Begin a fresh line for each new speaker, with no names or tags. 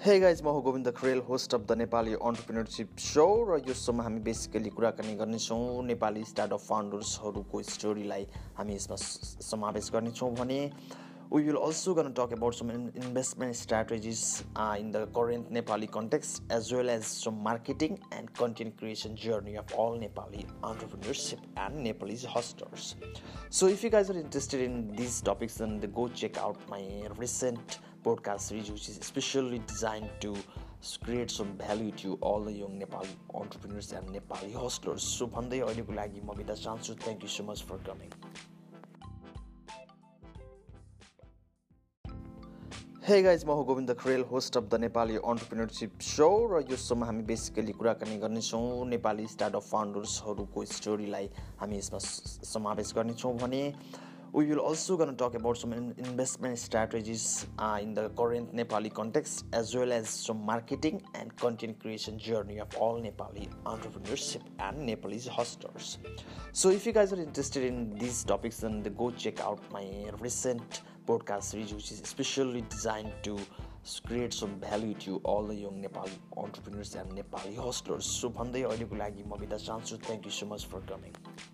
हे गाइज म हो Govinda Kharel host of the Nepali entrepreneurship show र यो सोमा हामी बेसिकली कुराकानी गर्नेछौँ। नेपाली स्टार्टअप फाउन्डर्सहरूको स्टोरीलाई हामी यसमा समावेश गर्नेछौँ भने we will also gonna talk about some investment strategies in the current Nepali context as well as some marketing and content creation journey of all Nepali entrepreneurship and Nepalese hustlers so if you guys are interested in this topics then go check out my recent podcast series which is specially designed to create some value to all the young Nepali entrepreneurs and Nepali hustlers. So भन्दै अहिलेको लागि म बिदा चाहन्छु thank you so much for coming hey guys म हो Govinda Kharel host of the Nepali entrepreneurship show र यो सोमा हामी बेसिकली कुराकानी गर्नेछौँ नेपाली स्टार्टअप फाउन्डर्सहरूको स्टोरीलाई हामी यसमा समावेश गर्नेछौँ भने we will also going to talk about some investment strategies uh, in the current Nepali context as well as some marketing and content creation journey of all Nepali entrepreneurship and Nepalese hustlers. So if you guys are interested in these topics then go check out my recent podcast series which is specially designed to create some value to all the young Nepali entrepreneurs and Nepali hustlers. So भन्दै अहिलेको लागि म बिदा चाहन्छु thank you so much for coming